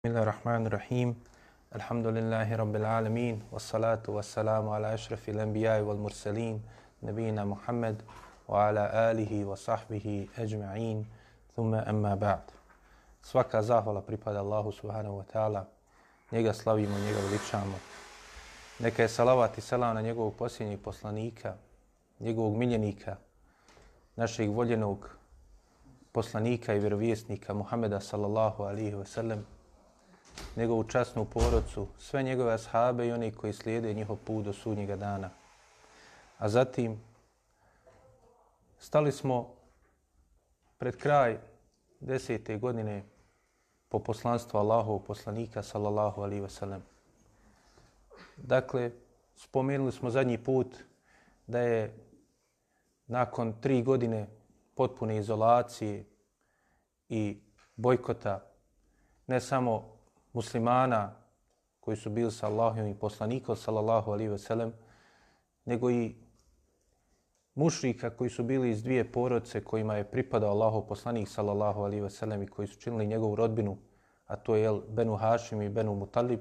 بسم الله الرحمن الرحيم الحمد لله رب العالمين والصلاة والسلام على أشرف الأنبياء والمرسلين نبينا محمد وعلى آله وصحبه أجمعين ثم أما بعد Svaka zahvala pripada Allahu subhanahu wa ta'ala. Njega slavimo, njega veličamo. Neka je salavat i salam na njegovog posljednjeg poslanika, njegovog miljenika, našeg voljenog poslanika i vjerovjesnika Muhameda sallallahu alihi wa sallam, njegovu časnu porodcu, sve njegove ashabe i oni koji slijede njihov put do sudnjega dana. A zatim stali smo pred kraj desete godine po poslanstvu Allahovog poslanika sallallahu alaihi wasallam. Dakle, spomenuli smo zadnji put da je nakon tri godine potpune izolacije i bojkota ne samo muslimana koji su bili sa Allahom i poslanikom sallallahu alaihi veselem, nego i mušrika koji su bili iz dvije porodce kojima je pripadao Allahov poslanik sallallahu alaihi veselem i koji su činili njegovu rodbinu, a to je Benu Hašim i Benu Mutalib.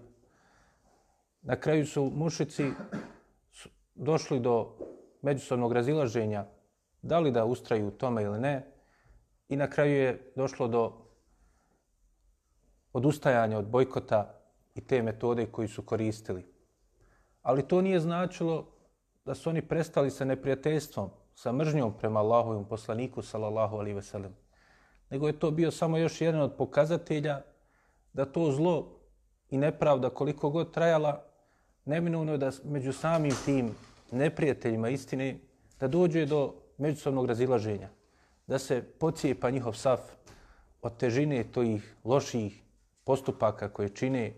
Na kraju su mušici došli do međusobnog razilaženja da li da ustraju u tome ili ne i na kraju je došlo do odustajanja od bojkota i te metode koji su koristili. Ali to nije značilo da su oni prestali sa neprijateljstvom, sa mržnjom prema Allahovom poslaniku, sallallahu alihi ve sellem. Nego je to bio samo još jedan od pokazatelja da to zlo i nepravda koliko god trajala, neminovno je da među samim tim neprijateljima istine da dođe do međusobnog razilaženja, da se pocijepa njihov saf od težine tojih loših postupaka koje čine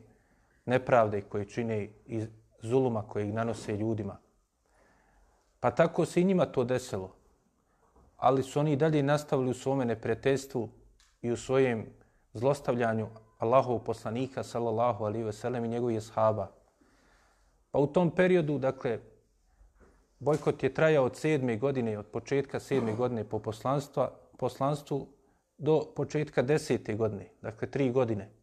nepravde, koje čine i zuluma koje ih nanose ljudima. Pa tako se i njima to desilo. Ali su oni dalje nastavili u svome neprijateljstvu i u svojem zlostavljanju Allahov poslanika, sallallahu alaihi ve sellem, i njegovih shaba. Pa u tom periodu, dakle, bojkot je trajao od sedme godine, od početka sedme godine po poslanstva, poslanstvu do početka desete godine, dakle, tri godine.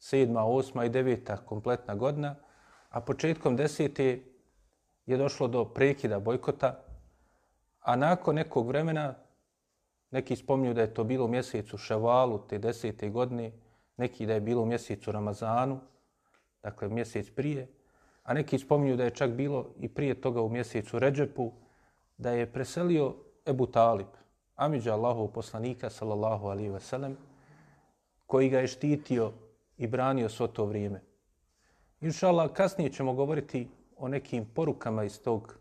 Sedma, osma i deveta kompletna godina, a početkom desete je došlo do prekida bojkota, a nakon nekog vremena, neki spominju da je to bilo u mjesecu Ševalu te desete godine, neki da je bilo u mjesecu Ramazanu, dakle mjesec prije, a neki spominju da je čak bilo i prije toga u mjesecu Ređepu, da je preselio Ebu Talib, Amidža Allahov poslanika, sallallahu alihi wasallam, koji ga je štitio i branio svo to vrijeme. Inša Allah, kasnije ćemo govoriti o nekim porukama iz tog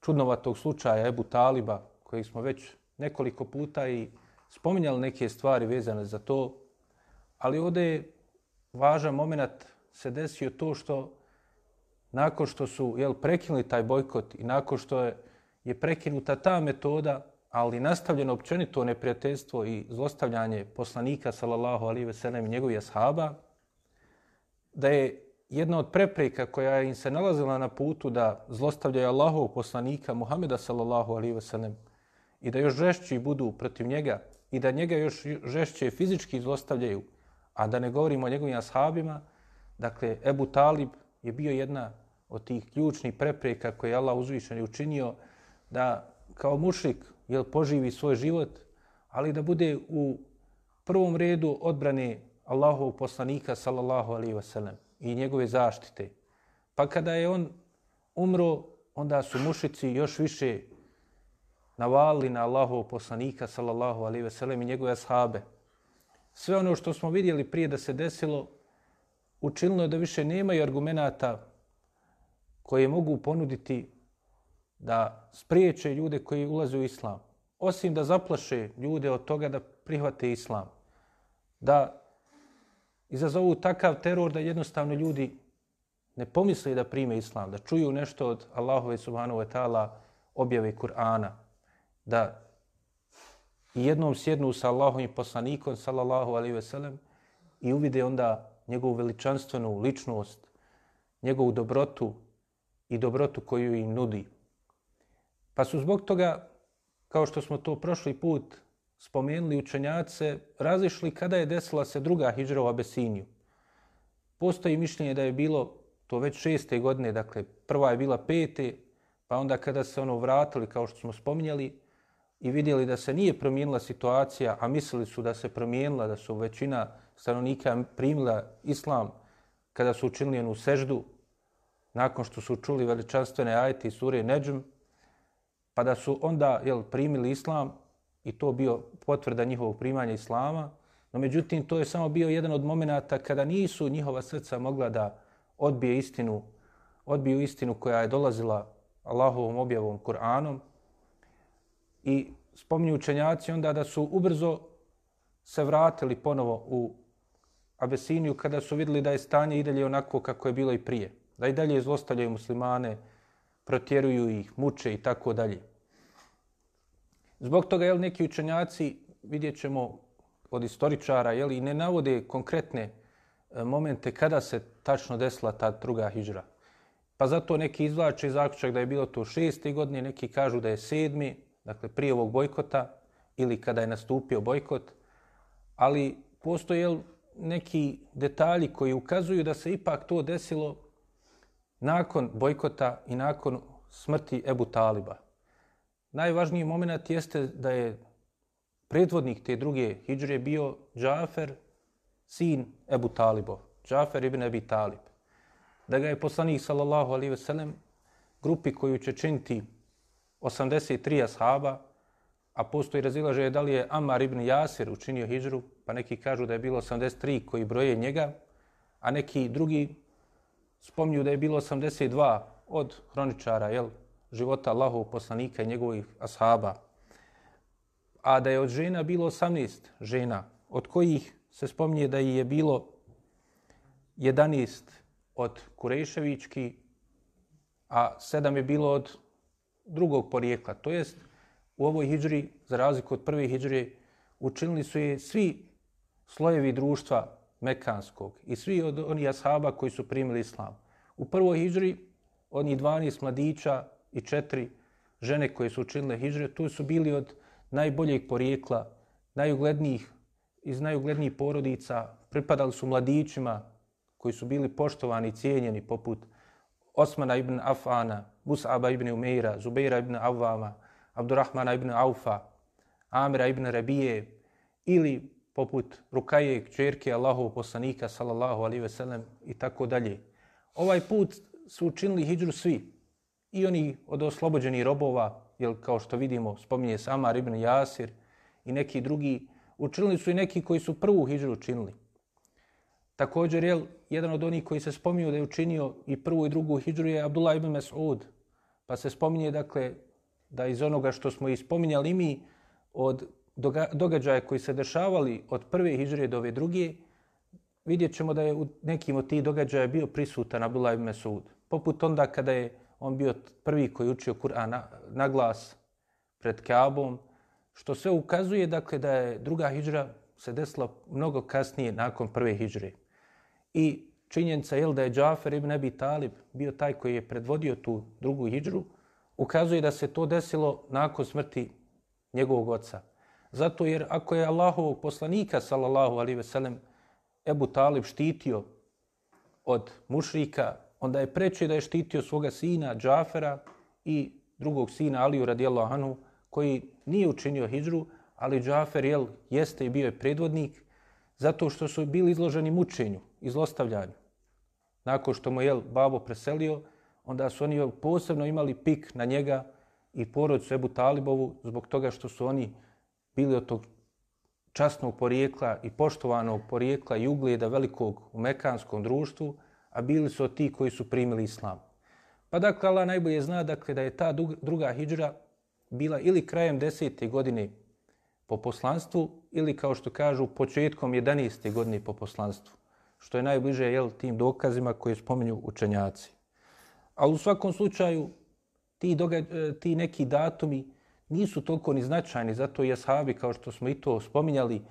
čudnovatog slučaja Ebu Taliba, koji smo već nekoliko puta i spominjali neke stvari vezane za to, ali ovdje je važan moment se desio to što nakon što su jel, prekinuli taj bojkot i nakon što je, je prekinuta ta metoda, ali nastavljeno općenito neprijateljstvo i zlostavljanje poslanika, sallallahu alaihi ve sellem, i njegovih ashaba, da je jedna od prepreka koja im se nalazila na putu da zlostavljaju Allahov poslanika Muhameda sallallahu alaihi ve sellem i da još žešći budu protiv njega i da njega još žešće fizički zlostavljaju, a da ne govorimo o njegovim ashabima, dakle, Ebu Talib je bio jedna od tih ključnih prepreka koje je Allah uzvišen i učinio da kao mušik jel, poživi svoj život, ali da bude u prvom redu odbrane Allahovog poslanika sallallahu alaihi wasallam i njegove zaštite. Pa kada je on umro, onda su mušici još više navali na Allahovog poslanika sallallahu alaihi ve sellem i njegove ashabe. Sve ono što smo vidjeli prije da se desilo, učinilo je da više nemaju argumenata koje mogu ponuditi da spriječe ljude koji ulaze u islam. Osim da zaplaše ljude od toga da prihvate islam. Da izazovu takav teror da jednostavno ljudi ne pomisle da prime islam, da čuju nešto od Allahove subhanahu wa ta'ala objave Kur'ana, da jednom sjednu sa Allahom i poslanikom, sallallahu alaihi ve sellem, i uvide onda njegovu veličanstvenu ličnost, njegovu dobrotu i dobrotu koju im nudi. Pa su zbog toga, kao što smo to prošli put spomenuli učenjace, razišli kada je desila se druga hijđra u Abesiniju. Postoji mišljenje da je bilo to već šeste godine, dakle prva je bila pete, pa onda kada se ono vratili, kao što smo spominjali, i vidjeli da se nije promijenila situacija, a mislili su da se promijenila, da su većina stanovnika primila islam kada su učinili onu seždu, nakon što su čuli veličanstvene ajete i sure Neđm, pa da su onda jel, primili islam i to bio potvrda njihovog primanja islama, no međutim to je samo bio jedan od momenata kada nisu njihova srca mogla da odbije istinu, odbiju istinu koja je dolazila Allahovom objavom Kur'anom i spominju učenjaci onda da su ubrzo se vratili ponovo u Abesiniju kada su vidjeli da je stanje i dalje onako kako je bilo i prije. Da i dalje zlostavljaju muslimane, protjeruju ih, muče i tako dalje. Zbog toga jel, neki učenjaci, vidjet ćemo od istoričara, jel, i ne navode konkretne e, momente kada se tačno desila ta druga hijžra. Pa zato neki izvlače zaključak da je bilo to šesti godine, neki kažu da je sedmi, dakle prije ovog bojkota ili kada je nastupio bojkot, ali postoje neki detalji koji ukazuju da se ipak to desilo nakon bojkota i nakon smrti Ebu Taliba. Najvažniji moment jeste da je predvodnik te druge hijđre bio Džafer, sin Ebu Talibov, Džafer ibn Ebi Talib. Da ga je poslanik sallallahu alaihi ve sellem grupi koju će činiti 83 ashaba, a postoji razilaže da li je Amar ibn Jasir učinio hijđru, pa neki kažu da je bilo 83 koji broje njega, a neki drugi spomnju da je bilo 82 od hroničara jel, života Allahov poslanika i njegovih ashaba, a da je od žena bilo 18 žena, od kojih se spominje da je bilo 11 od Kureševički, a sedam je bilo od drugog porijekla. To jest, u ovoj hijđri, za razliku od prve hijđre, učinili su je svi slojevi društva Mekanskog i svi od onih ashaba koji su primili islam. U prvoj hijđri, oni 12 mladića i četiri žene koje su učinile hijđre, tu su bili od najboljeg porijekla, najuglednijih, iz najuglednijih porodica, pripadali su mladićima koji su bili poštovani i cijenjeni poput Osmana ibn Afana, Mus'aba ibn Umeira, Zubeira ibn Avvama, Abdurrahmana ibn Aufa, Amira ibn Rabije ili poput Rukaje, čerke Allahov poslanika, sallallahu alaihi ve sellem i tako dalje. Ovaj put su učinili hijđru svi. I oni od oslobođenih robova, jel kao što vidimo, spominje sama ibn Jasir i neki drugi, učinili su i neki koji su prvu hijđru učinili. Također, jel, jedan od onih koji se spominju da je učinio i prvu i drugu hijđru je Abdullah ibn Mas'ud. Pa se spominje, dakle, da iz onoga što smo ispominjali mi od događaja koji se dešavali od prve hijđre do ove druge, vidjet ćemo da je u nekim od tih događaja bio prisutan Abdullah ibn Mas'ud. Poput onda kada je on bio prvi koji učio Kur'an na, na glas pred Kaabom, što sve ukazuje dakle, da je druga hijđra se desila mnogo kasnije nakon prve hijđre. I činjenica je da je Džafer ibn Abi Talib bio taj koji je predvodio tu drugu hijđru, ukazuje da se to desilo nakon smrti njegovog oca. Zato jer ako je Allahovog poslanika, sallallahu alaihi ve sellem, Ebu Talib štitio od mušrika, onda je preče da je štitio svoga sina Džafera i drugog sina Aliju radijallahu anhu, koji nije učinio hijđru, ali Džafer jel, jeste i bio je predvodnik, zato što su bili izloženi mučenju i zlostavljanju. Nakon što mu je babo preselio, onda su oni posebno imali pik na njega i porodcu Ebu Talibovu zbog toga što su oni bili od tog časnog porijekla i poštovanog porijekla i ugleda velikog u mekanskom društvu, a bili su ti koji su primili islam. Pa dakle, Allah najbolje zna dakle, da je ta druga hijđra bila ili krajem desete godine po poslanstvu ili kao što kažu početkom 11. godine po poslanstvu, što je najbliže jel, tim dokazima koje spominju učenjaci. Ali u svakom slučaju ti, doga, ti neki datumi nisu toliko ni značajni, zato i ashabi, kao što smo i to spominjali,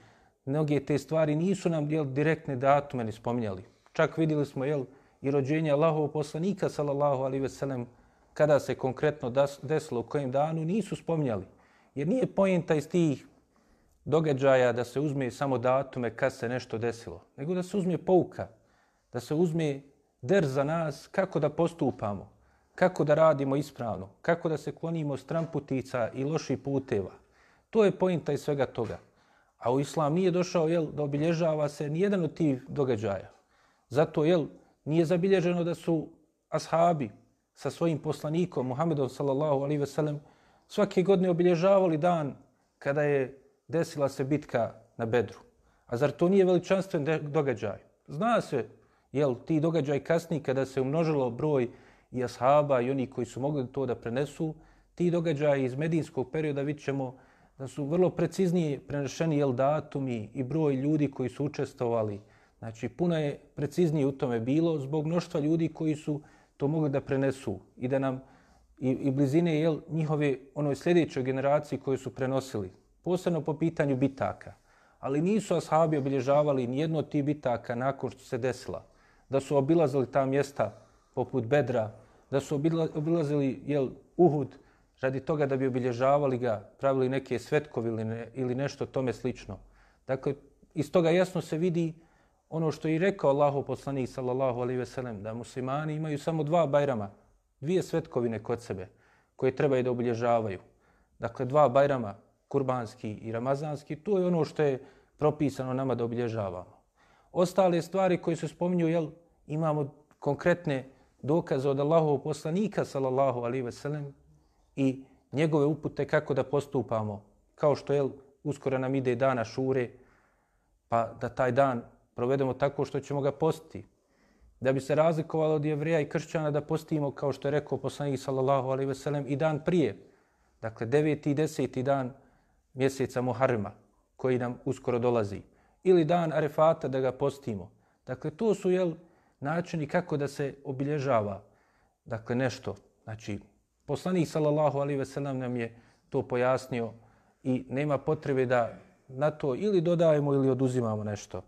mnoge te stvari nisu nam jel, direktne datume ni spominjali. Čak vidjeli smo jel, i rođenje Allahovog poslanika, sallallahu alaihi ve sellem, kada se konkretno desilo u kojem danu, nisu spominjali. Jer nije pojenta iz tih događaja da se uzme samo datume kad se nešto desilo, nego da se uzme pouka, da se uzme der za nas kako da postupamo, kako da radimo ispravno, kako da se klonimo stramputica i loših puteva. To je pojenta i svega toga. A u islam nije došao jel, da obilježava se nijedan od tih događaja. Zato jel, nije zabilježeno da su ashabi sa svojim poslanikom Muhammedom sallallahu alaihi ve sellem svake godine obilježavali dan kada je desila se bitka na Bedru. A zar to nije veličanstven događaj? Zna se, jel, ti događaj kasni kada se umnožilo broj i ashaba i oni koji su mogli to da prenesu, ti događaji iz medijskog perioda vidit ćemo da su vrlo preciznije prenešeni jel, datumi i broj ljudi koji su učestovali. Znači, puno je preciznije u tome bilo zbog mnoštva ljudi koji su to mogli da prenesu i da nam i, i blizine jel, njihove onoj sljedećoj generaciji koji su prenosili. Posebno po pitanju bitaka. Ali nisu ashabi obilježavali nijedno od tih bitaka nakon što se desila. Da su obilazili ta mjesta poput Bedra, da su obilazili jel, Uhud radi toga da bi obilježavali ga, pravili neke svetkovi ili, ne, ili nešto tome slično. Dakle, iz toga jasno se vidi ono što je i rekao Allahu poslanik sallallahu alejhi ve sellem da muslimani imaju samo dva bajrama, dvije svetkovine kod sebe koje trebaju da obilježavaju. Dakle, dva bajrama, kurbanski i ramazanski, to je ono što je propisano nama da obilježavamo. Ostale stvari koje se spominju, jel, imamo konkretne dokaze od Allahovog poslanika sallallahu alejhi ve sellem i njegove upute kako da postupamo. Kao što je uskoro nam ide dana šure, pa da taj dan provedemo tako što ćemo ga postiti. Da bi se razlikovalo od jevreja i kršćana da postimo, kao što je rekao poslanik sallallahu alaihi veselem, i dan prije. Dakle, deveti i deseti dan mjeseca Muharrema koji nam uskoro dolazi. Ili dan Arefata da ga postimo. Dakle, to su jel, načini kako da se obilježava dakle, nešto. Znači, poslanik sallallahu alaihi veselem nam je to pojasnio i nema potrebe da na to ili dodajemo ili oduzimamo nešto.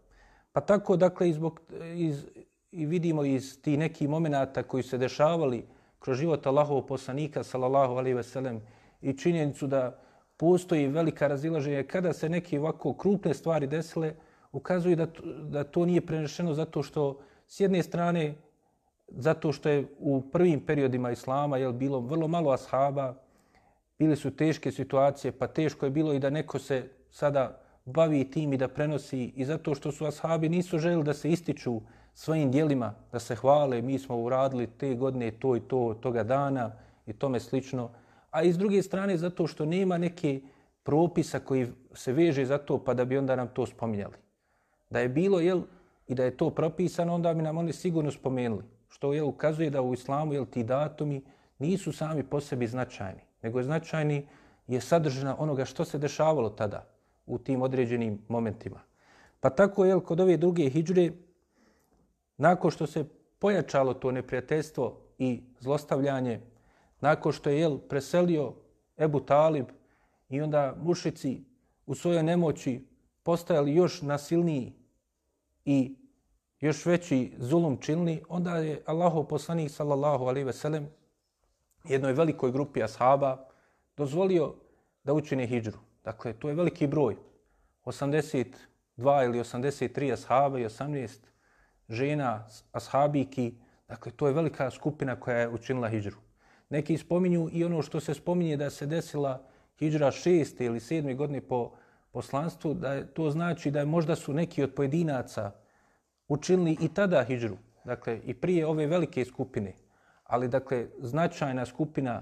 Pa tako, dakle, izbog, iz, i vidimo iz ti neki momenata koji se dešavali kroz život Allahovog poslanika, sallallahu alaihi ve sellem, i činjenicu da postoji velika razilaženja kada se neke ovako krupne stvari desile, ukazuju da, da to nije prenešeno zato što s jedne strane zato što je u prvim periodima islama jel, bilo vrlo malo ashaba, bile su teške situacije, pa teško je bilo i da neko se sada bavi tim i da prenosi i zato što su ashabi nisu želi da se ističu svojim dijelima, da se hvale, mi smo uradili te godine to i to toga dana i tome slično. A iz druge strane zato što nema neke propisa koji se veže za to pa da bi onda nam to spominjali. Da je bilo jel, i da je to propisano, onda bi nam oni sigurno spomenuli. Što je ukazuje da u islamu jel, ti datumi nisu sami po sebi značajni, nego je značajni je sadržina onoga što se dešavalo tada u tim određenim momentima. Pa tako je kod ove druge hijđre, nakon što se pojačalo to neprijateljstvo i zlostavljanje, nakon što je jel, preselio Ebu Talib i onda mušici u svojoj nemoći postajali još nasilniji i još veći zulum činili, onda je Allahov poslanik sallallahu alaihi ve sellem jednoj velikoj grupi ashaba dozvolio da učine hijđru. Dakle, to je veliki broj. 82 ili 83 ashaba i 18 žena ashabiki. Dakle, to je velika skupina koja je učinila hijđru. Neki spominju i ono što se spominje da se desila hijđra šeste ili sedme godine po poslanstvu, da je, to znači da je možda su neki od pojedinaca učinili i tada hijđru. Dakle, i prije ove velike skupine. Ali, dakle, značajna skupina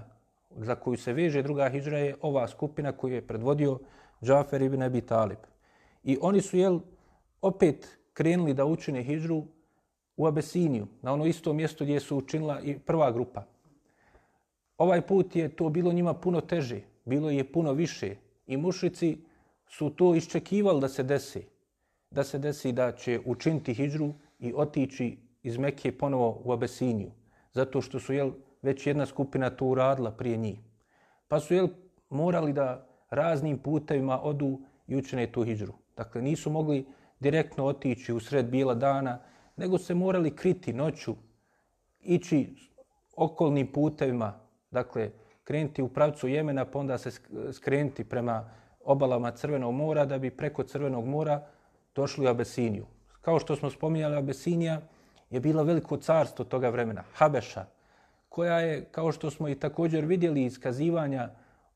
za koju se veže druga hijđra je ova skupina koju je predvodio Džafer ibn Abi Talib. I oni su jel, opet krenuli da učine hijđru u Abesiniju, na ono isto mjesto gdje su učinila i prva grupa. Ovaj put je to bilo njima puno teže, bilo je puno više i mušici su to iščekivali da se desi, da se desi da će učiniti hijđru i otići iz Mekije ponovo u Abesiniju, zato što su jel, već jedna skupina to uradila prije njih. Pa su jel, morali da raznim putevima odu i učine tu hijđru. Dakle, nisu mogli direktno otići u sred bijela dana, nego se morali kriti noću, ići okolnim putevima, dakle, krenuti u pravcu Jemena, pa onda se skrenuti prema obalama Crvenog mora da bi preko Crvenog mora došli u Abesiniju. Kao što smo spominjali, Abesinija je bila veliko carstvo toga vremena, Habeša, koja je, kao što smo i također vidjeli iz kazivanja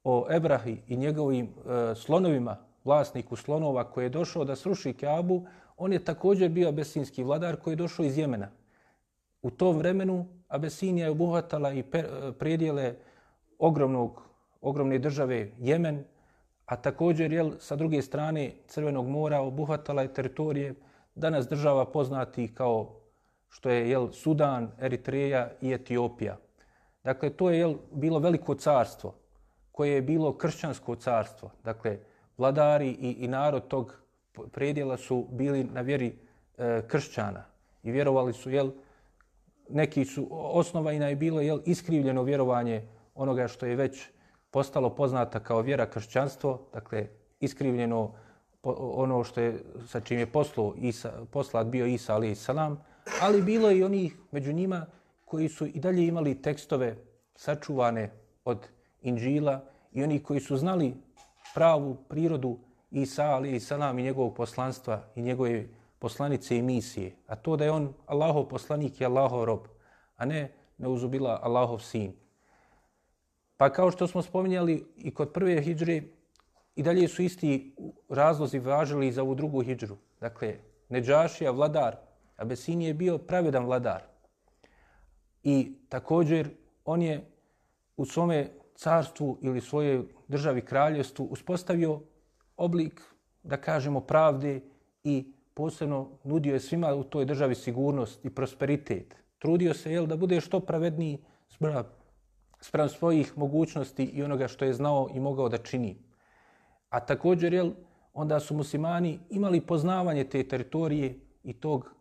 o Ebrahi i njegovim e, slonovima, vlasniku slonova koji je došao da sruši Kaabu, on je također bio abesinski vladar koji je došao iz Jemena. U tom vremenu Abesinija je obuhvatala i e, predjele ogromnog, ogromne države Jemen, a također jel, sa druge strane Crvenog mora obuhvatala je teritorije danas država poznati kao što je jel, Sudan, Eritreja i Etiopija. Dakle, to je jel, bilo veliko carstvo koje je bilo kršćansko carstvo. Dakle, vladari i, i narod tog predjela su bili na vjeri e, kršćana i vjerovali su, jel, neki su, osnova ina je bilo jel, iskrivljeno vjerovanje onoga što je već postalo poznata kao vjera kršćanstvo, dakle, iskrivljeno ono što je, sa čim je poslu Isa, poslat bio Isa, ali salam, ali bilo je i onih među njima koji su i dalje imali tekstove sačuvane od Inđila i oni koji su znali pravu prirodu Isa, ali salam i njegovog poslanstva i njegove poslanice i misije. A to da je on Allahov poslanik i Allahov rob, a ne neuzubila Allahov sin. Pa kao što smo spominjali i kod prve hijđre, i dalje su isti razlozi važili za ovu drugu hijđru. Dakle, Neđašija, vladar, Abesin je bio pravedan vladar. I također on je u svome carstvu ili svojoj državi kraljevstvu uspostavio oblik, da kažemo, pravde i posebno nudio je svima u toj državi sigurnost i prosperitet. Trudio se jel, da bude što pravedniji sprem svojih mogućnosti i onoga što je znao i mogao da čini. A također, jel, onda su muslimani imali poznavanje te teritorije i tog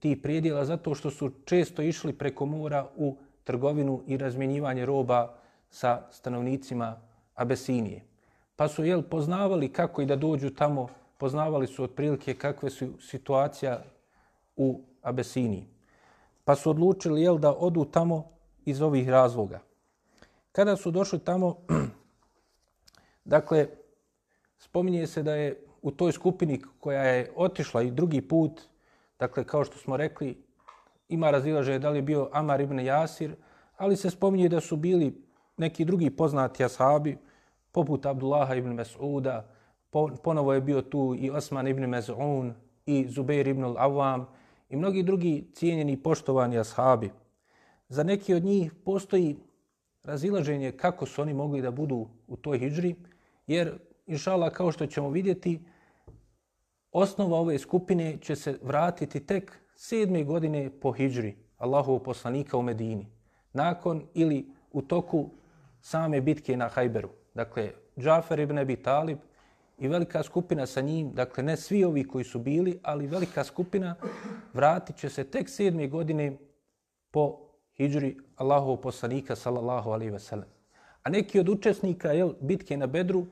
ti predjela zato što su često išli preko mora u trgovinu i razmjenjivanje roba sa stanovnicima Abesinije. Pa su jel, poznavali kako i da dođu tamo, poznavali su otprilike kakve su situacija u Abesiniji. Pa su odlučili jel, da odu tamo iz ovih razloga. Kada su došli tamo, dakle, spominje se da je u toj skupini koja je otišla i drugi put, dakle, kao što smo rekli, ima razilaže da li je bio Amar ibn Jasir, ali se spominje da su bili neki drugi poznati ashabi, poput Abdullaha ibn Mas'uda, ponovo je bio tu i Osman ibn Mez'un, i Zubair ibn al-Awam i mnogi drugi cijenjeni i poštovani ashabi. Za neki od njih postoji razilaženje kako su oni mogli da budu u toj hijđri, jer, inšala, kao što ćemo vidjeti, osnova ove skupine će se vratiti tek sedme godine po hijđri Allahovog poslanika u Medini. Nakon ili u toku same bitke na Hajberu. Dakle, Džafer ibn Abi Talib i velika skupina sa njim, dakle ne svi ovi koji su bili, ali velika skupina vratit će se tek sedme godine po hijđri Allahovog poslanika sallallahu alaihi ve sellem. A neki od učesnika jel, bitke na Bedru,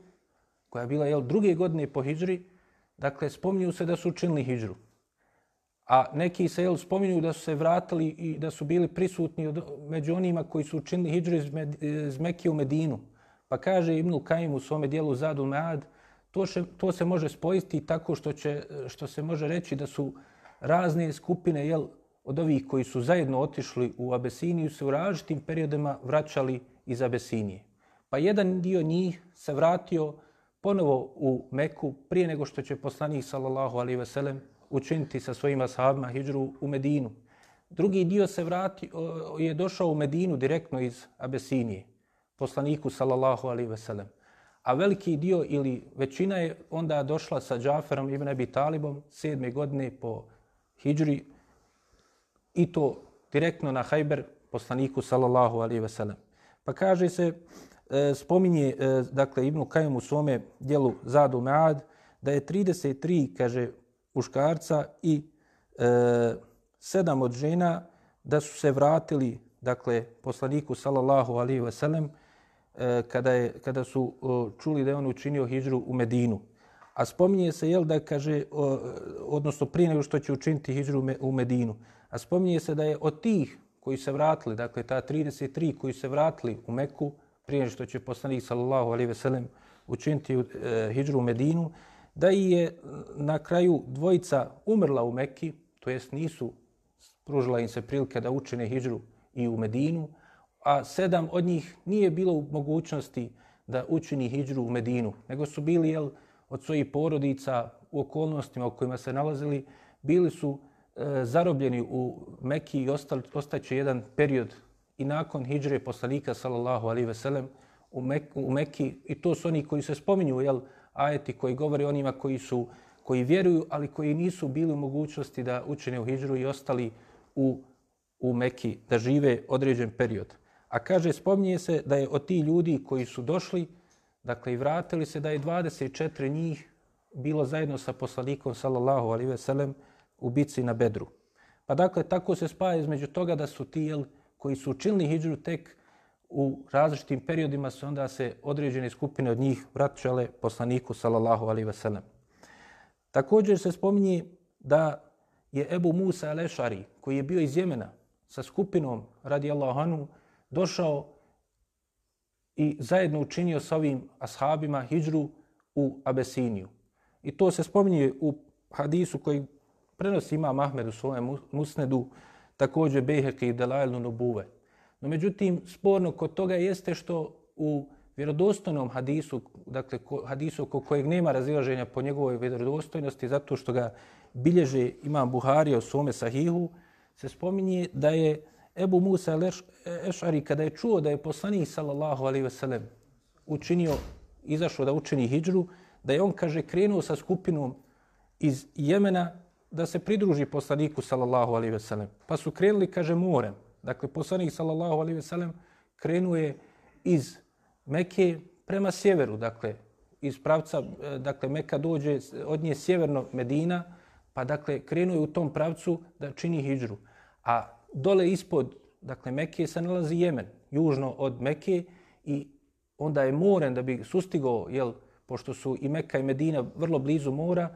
koja je bila jel, druge godine po hijđri, dakle, spominju se da su učinili hijđru. A neki se jel, spominju da su se vratili i da su bili prisutni od, među onima koji su učinili hijđru iz, Med, iz Mekije u Medinu. Pa kaže Ibnul Kajim u svome dijelu Zadul Mead, to, še, to se može spojiti tako što, će, što se može reći da su razne skupine jel, od ovih koji su zajedno otišli u Abesiniju se u različitim periodima vraćali iz Abesinije. Pa jedan dio njih se vratio ponovo u Meku prije nego što će poslanik sallallahu alaihi ve sellem učiniti sa svojim ashabima hijđru u Medinu. Drugi dio se vrati, je došao u Medinu direktno iz Abesinije, poslaniku sallallahu alaihi ve sellem. A veliki dio ili većina je onda došla sa Džaferom ibn Abi Talibom sedme godine po hijđri i to direktno na Hajber poslaniku sallallahu alaihi ve sellem. Pa kaže se, e, spominje e, dakle Ibn Kajim u svome dijelu Zadu Mead, da je 33, kaže, muškarca i e, sedam od žena da su se vratili, dakle, poslaniku sallallahu alaihi ve sellem, e, kada, je, kada su o, čuli da je on učinio hijđru u Medinu. A spominje se, jel, da kaže, o, odnosno prije nego što će učiniti hijđru u Medinu, A spominje se da je od tih koji se vratili, dakle ta 33 koji se vratili u Meku, prije što će poslanik sallallahu alaihi ve sellem učiniti e, hijđru u Medinu, da je eh, na kraju dvojica umrla u Mekki, to jest nisu pružila im se prilike da učine hijđru i u Medinu, a sedam od njih nije bilo u mogućnosti da učini hijđru u Medinu, nego su bili jel, od svojih porodica u okolnostima u kojima se nalazili, bili su E, zarobljeni u Mekki i ostaće jedan period i nakon hijđre poslanika sallallahu alaihi ve sellem u, Mek, u Mekki i to su oni koji se spominju jel, ajeti koji govori onima koji su koji vjeruju, ali koji nisu bili u mogućnosti da učine u hijđru i ostali u, u Mekki da žive određen period. A kaže, spominje se da je od ti ljudi koji su došli, dakle i vratili se, da je 24 njih bilo zajedno sa poslanikom sallallahu alaihi ve sellem u bici na Bedru. Pa dakle, tako se spaja između toga da su ti jel, koji su učinili hijđru tek u različitim periodima su onda se određene skupine od njih vraćale poslaniku sallallahu alaihi ve sellem. Također se spominje da je Ebu Musa al-Ešari, koji je bio iz Jemena sa skupinom radi Allahanu, došao i zajedno učinio sa ovim ashabima hijđru u Abesiniju. I to se spominje u hadisu koji prenosi ima Mahmed u svojem musnedu, također Beheke i Delajlu Nubuve. No međutim, sporno kod toga jeste što u vjerodostojnom hadisu, dakle hadisu ko kojeg nema razilaženja po njegovoj vjerodostojnosti, zato što ga bilježe imam Buhari o svome sahihu, se spominje da je Ebu Musa Ešari, kada je čuo da je poslanik sallallahu alaihi sellem učinio, izašao da učini hijđru, da je on, kaže, krenuo sa skupinom iz Jemena da se pridruži poslaniku sallallahu alaihi sellem. Pa su krenuli, kaže, morem. Dakle, poslanik sallallahu alaihi sellem krenuje iz Mekke prema sjeveru, dakle, iz pravca, e, dakle, Meka dođe od nje sjeverno Medina, pa dakle, krenuje u tom pravcu da čini hijđru. A dole ispod, dakle, Mekke se nalazi Jemen, južno od Mekke i onda je moren da bi sustigao, jel, pošto su i Mekka i Medina vrlo blizu mora,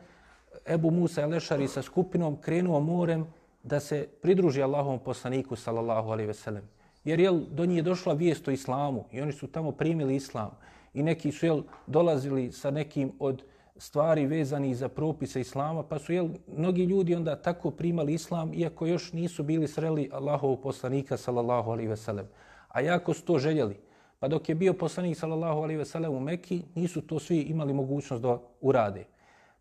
Ebu Musa Elešari sa skupinom krenuo morem da se pridruži Allahovom poslaniku, sallallahu alaihi veselem. Jer jel, do njih je došla vijest o islamu i oni su tamo primili islam. I neki su jel, dolazili sa nekim od stvari vezani za propise islama, pa su jel, mnogi ljudi onda tako primali islam, iako još nisu bili sreli Allahov poslanika, sallallahu alaihi veselem. A jako su to željeli. Pa dok je bio poslanik, sallallahu alaihi veselem, u Mekki, nisu to svi imali mogućnost da urade.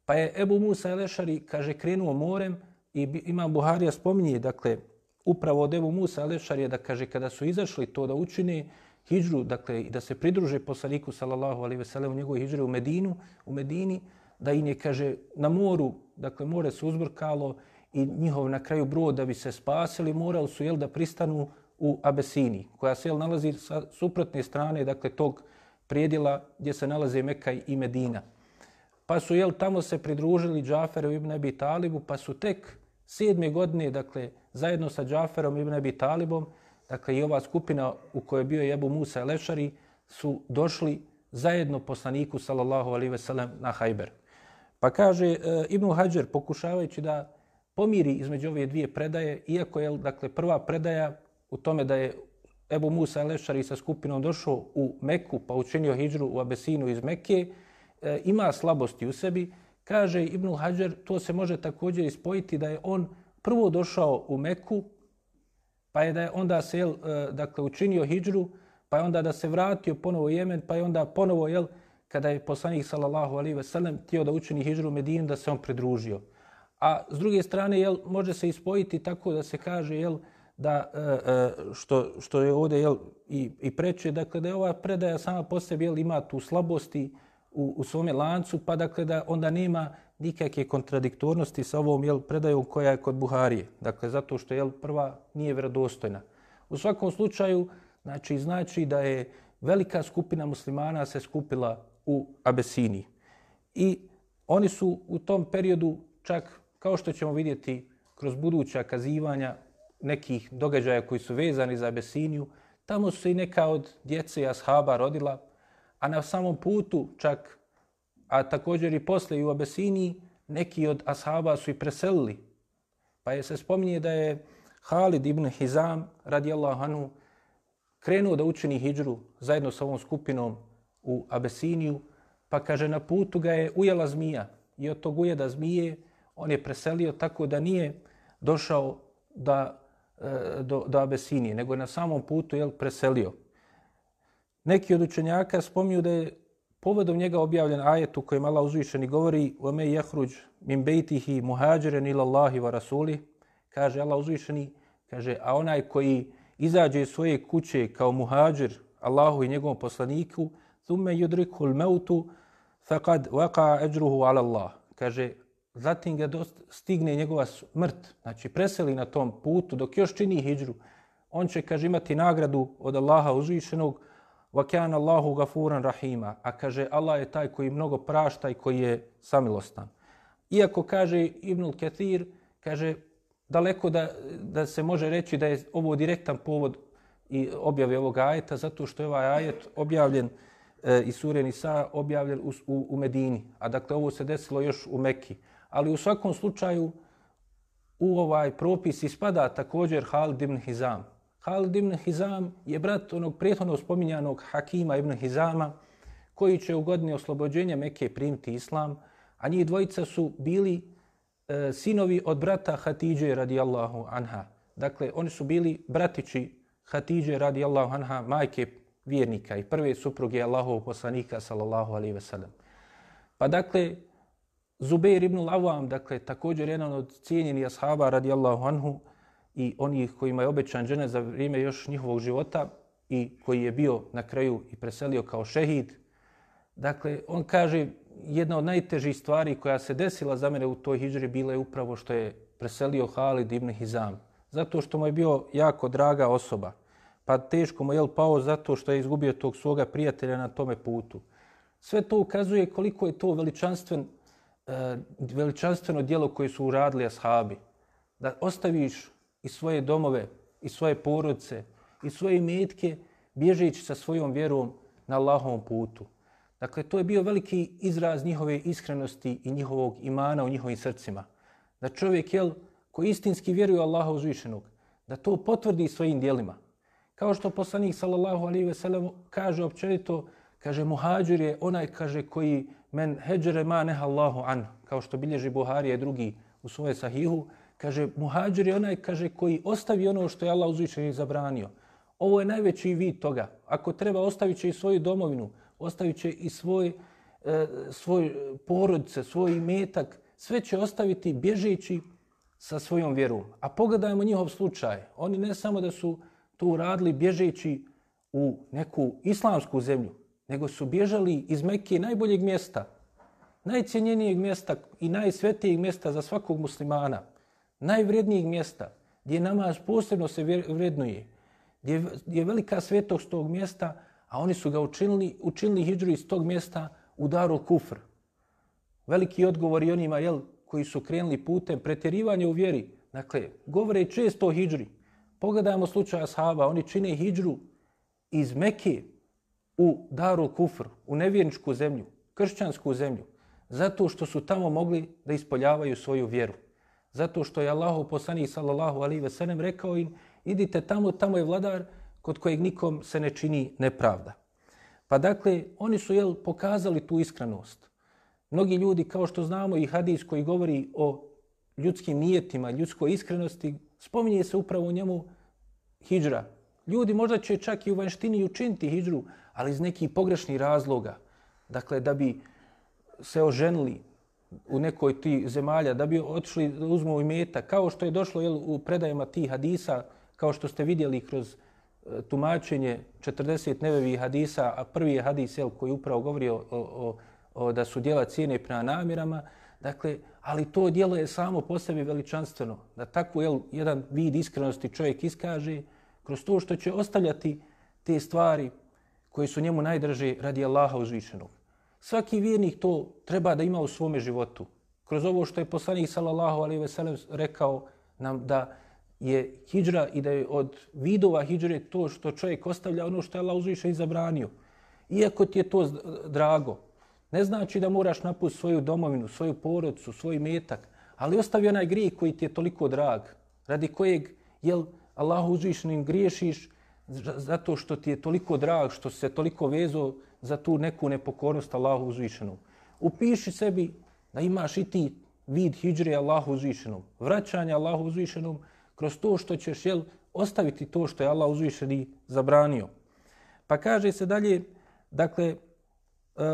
Pa je Ebu Musa Elešari, kaže, krenuo morem i ima Buharija spominje, dakle, upravo od Ebu Musa Elešari je da kaže, kada su izašli to da učine, hijđru, dakle, da se pridruže poslaniku, sallallahu alaihi veselem, u njegovoj hijđri u Medinu, u Medini, da im je, kaže, na moru, dakle, more se uzbrkalo i njihov na kraju brod da bi se spasili, morali su, jel, da pristanu u Abesini, koja se, jel, nalazi sa suprotne strane, dakle, tog prijedila gdje se nalaze Mekka i Medina. Pa su, jel, tamo se pridružili Džaferu ibn Abi Talibu, pa su tek sedme godine, dakle, zajedno sa Džaferom ibn Abi Talibom, dakle i ova skupina u kojoj je bio Jebu Musa Lešari, su došli zajedno poslaniku sallallahu alaihi ve sellem na Hajber. Pa kaže e, Ibn Hajar pokušavajući da pomiri između ove dvije predaje, iako je dakle prva predaja u tome da je Ebu Musa Lešari sa skupinom došao u Meku pa učinio hijđru u Abesinu iz Mekke, e, ima slabosti u sebi, kaže Ibn Hajar, to se može također ispojiti da je on prvo došao u Meku, pa je da je onda se jel, e, dakle, učinio hijđru, pa je onda da se vratio ponovo u Jemen, pa je onda ponovo, jel, kada je poslanik sallallahu alaihi ve sellem htio da učini hijđru u Medinu, da se on pridružio. A s druge strane, jel, može se ispojiti tako da se kaže, jel, da e, e, što, što je ovdje jel, i, i preče, dakle, da je ova predaja sama po sebi jel, ima tu slabosti u, u svome lancu, pa dakle da onda nema nikakve kontradiktornosti sa ovom jel, predajom koja je kod Buharije. Dakle, zato što jel, prva nije vjerodostojna. U svakom slučaju, znači, znači da je velika skupina muslimana se skupila u Abesiniji. I oni su u tom periodu čak, kao što ćemo vidjeti kroz buduća kazivanja nekih događaja koji su vezani za Abesiniju, tamo su se i neka od djece i ashaba rodila, a na samom putu čak a također i posle i u Abesiniji, neki od ashaba su i preselili. Pa je se spominje da je Halid ibn Hizam, radijallahu anhu, krenuo da učini hijđru zajedno sa ovom skupinom u Abesiniju, pa kaže na putu ga je ujela zmija i od tog ujeda zmije on je preselio tako da nije došao da, e, do, do Abesinije, nego je na samom putu jel, preselio. Neki od učenjaka spomnju da je povodom njega objavljen ajet u kojem Allah uzvišeni govori وَمَا يَحْرُجْ مِنْ بَيْتِهِ مُهَاجِرًا إِلَى اللَّهِ وَرَسُولِ Kaže Allah uzvišeni, kaže, a onaj koji izađe iz svoje kuće kao muhađir Allahu i njegovom poslaniku, ثُمَّ يُدْرِكُ الْمَوْتُ فَقَدْ وَقَعَ أَجْرُهُ عَلَى اللَّهِ Kaže, zatim ga stigne njegova smrt, znači preseli na tom putu dok još čini hijđru, on će, kaže, imati nagradu od Allaha uzvišenog, وَكَانَ اللَّهُ غَفُورًا رَحِيمًا A kaže, Allah je taj koji mnogo prašta i koji je samilostan. Iako kaže Ibnul Kathir, kaže, daleko da, da se može reći da je ovo direktan povod i objave ovog ajeta, zato što je ovaj ajet objavljen e, i Suren Isa objavljen u, u, u Medini. A dakle, ovo se desilo još u Mekki. Ali u svakom slučaju, u ovaj propis ispada također Halid ibn Hizam. Halid ibn Hizam je brat onog prethodno spominjanog Hakima ibn Hizama, koji će u godini oslobođenja Mekke primiti islam, a njih dvojica su bili e, sinovi od brata Hatidže radijallahu anha. Dakle, oni su bili bratići Hatidže radijallahu anha, majke vjernika i prve supruge Allahov poslanika sallallahu alaihi ve sellem. Pa dakle, Zubair ibn Lavam, dakle, također jedan od cijenjenih ashaba radijallahu anhu, i onih kojima je obećan džene za vrijeme još njihovog života i koji je bio na kraju i preselio kao šehid. Dakle, on kaže, jedna od najtežih stvari koja se desila za mene u toj hijđri bila je upravo što je preselio Halid ibn Hizam. Zato što mu je bio jako draga osoba. Pa teško mu je pao zato što je izgubio tog svoga prijatelja na tome putu. Sve to ukazuje koliko je to veličanstven, eh, veličanstveno dijelo koje su uradili ashabi. Da ostaviš i svoje domove, i svoje porodice, i svoje metke, bježeći sa svojom vjerom na Allahovom putu. Dakle, to je bio veliki izraz njihove iskrenosti i njihovog imana u njihovim srcima. Da čovjek, jel, koji istinski vjeruje Allaha uzvišenog, da to potvrdi svojim dijelima. Kao što poslanik, sallallahu alaihi ve sellem, kaže općenito, kaže, muhađir je onaj, kaže, koji men heđere ma neha Allahu an, kao što bilježi Buharija i drugi u svoje sahihu, Kaže, muhađir je onaj kaže, koji ostavi ono što je Allah uzvišen zabranio. Ovo je najveći vid toga. Ako treba, ostavit će i svoju domovinu, ostavit će i svoj, e, svoj porodice, svoj metak. Sve će ostaviti bježeći sa svojom vjerom. A pogledajmo njihov slučaj. Oni ne samo da su to uradili bježeći u neku islamsku zemlju, nego su bježali iz Mekke najboljeg mjesta, najcijenjenijeg mjesta i najsvetijeg mjesta za svakog muslimana – najvrednijih mjesta, gdje namaz posebno se vrednuje, gdje je velika svetost tog mjesta, a oni su ga učinili, učinili hijđru iz tog mjesta u Darul Kufr. Veliki odgovor i onima jel, koji su krenuli putem pretjerivanja u vjeri. Dakle, govore često o hijđri. Pogledajmo slučaj ashaba, oni čine hijđru iz Mekke u Darul Kufr, u nevjerničku zemlju, kršćansku zemlju, zato što su tamo mogli da ispoljavaju svoju vjeru. Zato što je Allahu poslanik sallallahu alaihi ve sellem rekao im idite tamo, tamo je vladar kod kojeg nikom se ne čini nepravda. Pa dakle, oni su jel, pokazali tu iskrenost. Mnogi ljudi, kao što znamo i hadis koji govori o ljudskim nijetima, ljudskoj iskrenosti, spominje se upravo u njemu hijđra. Ljudi možda će čak i u vanštini učiniti hijđru, ali iz nekih pogrešnih razloga. Dakle, da bi se oženili, u nekoj ti zemalja da bi otišli da uzmu imeta, kao što je došlo jel, u predajama tih hadisa, kao što ste vidjeli kroz e, tumačenje 40 nevevi hadisa, a prvi je hadis jel, koji upravo govori o, o, o, da su djela cijene prema namirama, dakle, ali to djelo je samo po sebi veličanstveno, da tako jel, jedan vid iskrenosti čovjek iskaže kroz to što će ostavljati te stvari koje su njemu najdrže radi Allaha uzvišenog. Svaki vjernik to treba da ima u svome životu. Kroz ovo što je poslanik sallallahu alejhi ve sellem rekao nam da je hidžra i da je od vidova hidžre to što čovjek ostavlja ono što je Allah uzviše i zabranio. Iako ti je to drago, ne znači da moraš napustiti svoju domovinu, svoju porodcu, svoj metak, ali ostavi onaj grijeh koji ti je toliko drag, radi kojeg jel, Allah uzvišenim griješiš, zato što ti je toliko drag, što se toliko vezo za tu neku nepokornost Allahu uzvišenom. Upiši sebi da imaš i ti vid hijđre Allahu uzvišenom, vraćanje Allahu uzvišenom kroz to što ćeš jel, ostaviti to što je Allah uzvišeni zabranio. Pa kaže se dalje, dakle, e,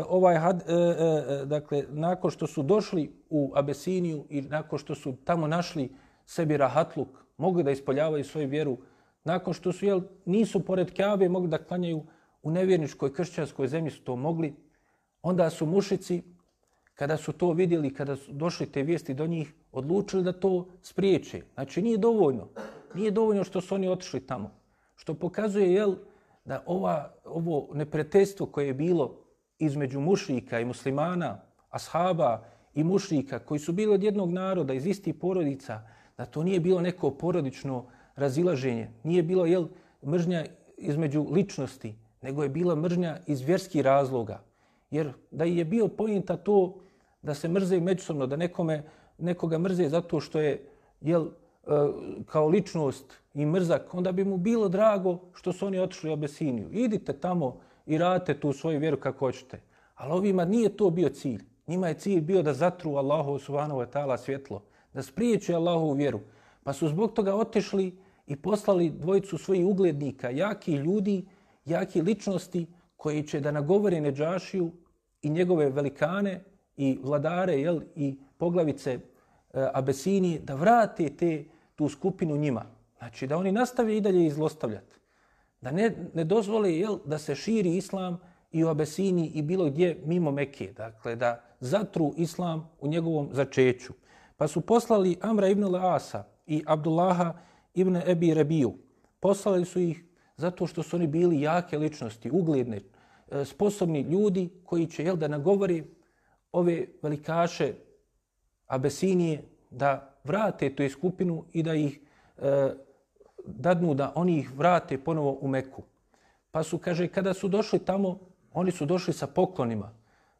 ovaj had, e, e, dakle, nakon što su došli u Abesiniju i nakon što su tamo našli sebi rahatluk, mogli da ispoljavaju svoju vjeru, nakon što su, jel, nisu pored Kaabe mogli da klanjaju u nevjerničkoj kršćanskoj zemlji su to mogli, onda su mušici, kada su to vidjeli, kada su došli te vijesti do njih, odlučili da to spriječe. Znači, nije dovoljno. Nije dovoljno što su oni otišli tamo. Što pokazuje, jel, da ova, ovo nepretejstvo koje je bilo između mušrika i muslimana, ashaba i mušrika, koji su bili od jednog naroda, iz istih porodica, da to nije bilo neko porodično razilaženje. Nije bilo, jel, mržnja između ličnosti, nego je bila mržnja iz vjerskih razloga. Jer da je bio pojenta to da se mrze međusobno, da nekome, nekoga mrze zato što je jel, e, kao ličnost i mrzak, onda bi mu bilo drago što su oni otišli u Abesiniju. Idite tamo i radite tu svoju vjeru kako hoćete. Ali ovima nije to bio cilj. Njima je cilj bio da zatru Allahu subhanahu wa ta'ala svjetlo, da spriječe Allahu vjeru. Pa su zbog toga otišli i poslali dvojicu svojih uglednika, jaki ljudi, jaki ličnosti koji će da nagovore Neđašiju i njegove velikane i vladare jel, i poglavice e, Abesini da vrate te, tu skupinu njima. Znači da oni nastave i dalje izlostavljati. Da ne, ne dozvole jel, da se širi islam i u Abesini i bilo gdje mimo Mekije. Dakle, da zatru islam u njegovom začeću. Pa su poslali Amra ibn Asa i Abdullaha ibn Ebi Rebiju. Poslali su ih zato što su oni bili jake ličnosti, ugledne, e, sposobni ljudi koji će jel, da nagovori ove velikaše Abesinije da vrate tu skupinu i da ih e, dadnu da oni ih vrate ponovo u Meku. Pa su, kaže, kada su došli tamo, oni su došli sa poklonima.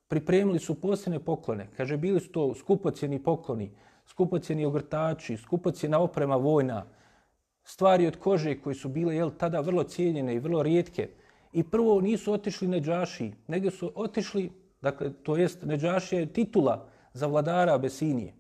Pripremili su posljedne poklone. Kaže, bili su to skupocjeni pokloni, skupocjeni ogrtači, skupocjena oprema vojna, stvari od kože koji su bile jel, tada vrlo cijenjene i vrlo rijetke. I prvo nisu otišli na nego su otišli, dakle, to jest Neđašija je titula za vladara Abesinije.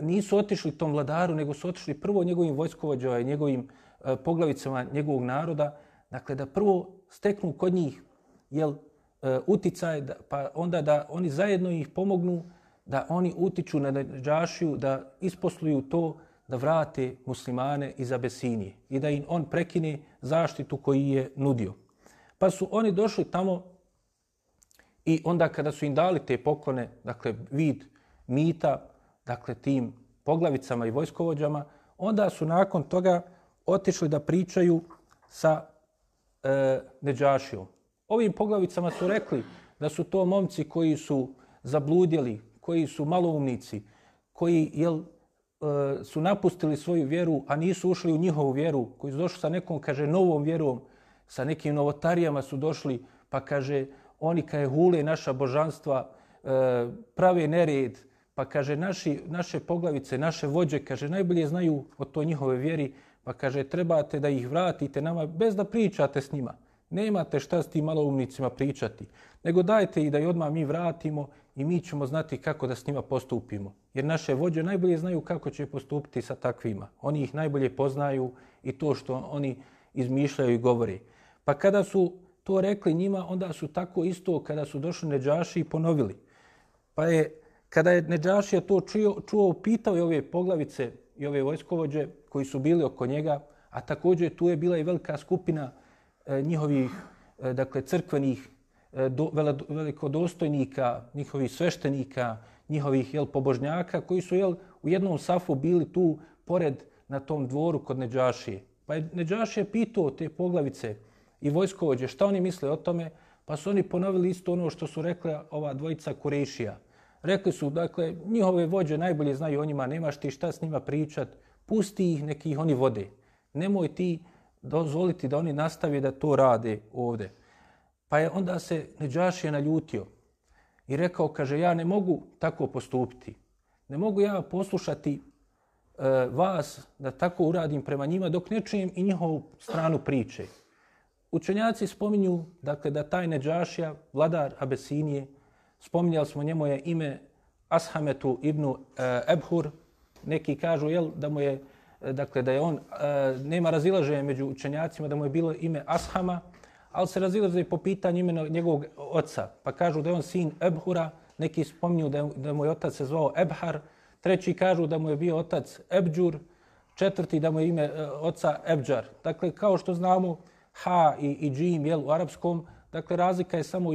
Nisu otišli tom vladaru, nego su otišli prvo njegovim vojskovođama i njegovim e, poglavicama njegovog naroda. Dakle, da prvo steknu kod njih jel, e, uticaj, da, pa onda da oni zajedno ih pomognu da oni utiču na Neđašiju, da isposluju to da vrate muslimane iz Abesinije i da im on prekine zaštitu koji je nudio. Pa su oni došli tamo i onda kada su im dali te poklone, dakle vid mita, dakle tim poglavicama i vojskovođama, onda su nakon toga otišli da pričaju sa e, Neđašijom. Ovim poglavicama su rekli da su to momci koji su zabludjeli, koji su maloumnici, koji jel, E, su napustili svoju vjeru, a nisu ušli u njihovu vjeru, koji su došli sa nekom, kaže, novom vjerom, sa nekim novotarijama su došli, pa kaže, oni je hule naša božanstva, e, prave nered, pa kaže, naši, naše poglavice, naše vođe, kaže, najbolje znaju o toj njihove vjeri, pa kaže, trebate da ih vratite nama bez da pričate s njima. Nemate šta s tim maloumnicima pričati, nego dajte i da i odmah mi vratimo i mi ćemo znati kako da s njima postupimo. Jer naše vođe najbolje znaju kako će postupiti sa takvima. Oni ih najbolje poznaju i to što oni izmišljaju i govori. Pa kada su to rekli njima, onda su tako isto kada su došli Neđaši i ponovili. Pa je, kada je Neđašija to čuo, čuo, pitao i ove poglavice i ove vojskovođe koji su bili oko njega, a također tu je bila i velika skupina e, njihovih e, dakle, crkvenih E, do, velikodostojnika, njihovih sveštenika, njihovih jel, pobožnjaka koji su jel, u jednom safu bili tu pored na tom dvoru kod Neđašije. Pa je Neđašije pitao te poglavice i vojskovođe šta oni misle o tome, pa su oni ponovili isto ono što su rekla ova dvojica Kurešija. Rekli su, dakle, njihove vođe najbolje znaju o njima, nemaš ti šta s njima pričat, pusti ih, neki ih oni vode. Nemoj ti dozvoliti da oni nastave da to rade ovde. Pa je onda se Neđašija naljutio i rekao, kaže, ja ne mogu tako postupiti. Ne mogu ja poslušati e, vas da tako uradim prema njima dok ne čujem i njihovu stranu priče. Učenjaci spominju dakle, da taj Neđašija, vladar Abesinije, spominjali smo njemu je ime Ashametu ibn e, Ebhur, neki kažu jel, da mu je e, dakle da je on e, nema razilaženja među učenjacima da mu je bilo ime Ashama, ali se razilaze po pitanju imena njegovog oca. Pa kažu da je on sin Ebhura, neki spominju da, je, da mu je otac se zvao Ebhar, treći kažu da mu je bio otac Ebđur, četvrti da mu je ime e, oca Ebđar. Dakle, kao što znamo, ha i, i džim jel, u arapskom, dakle, razlika je samo u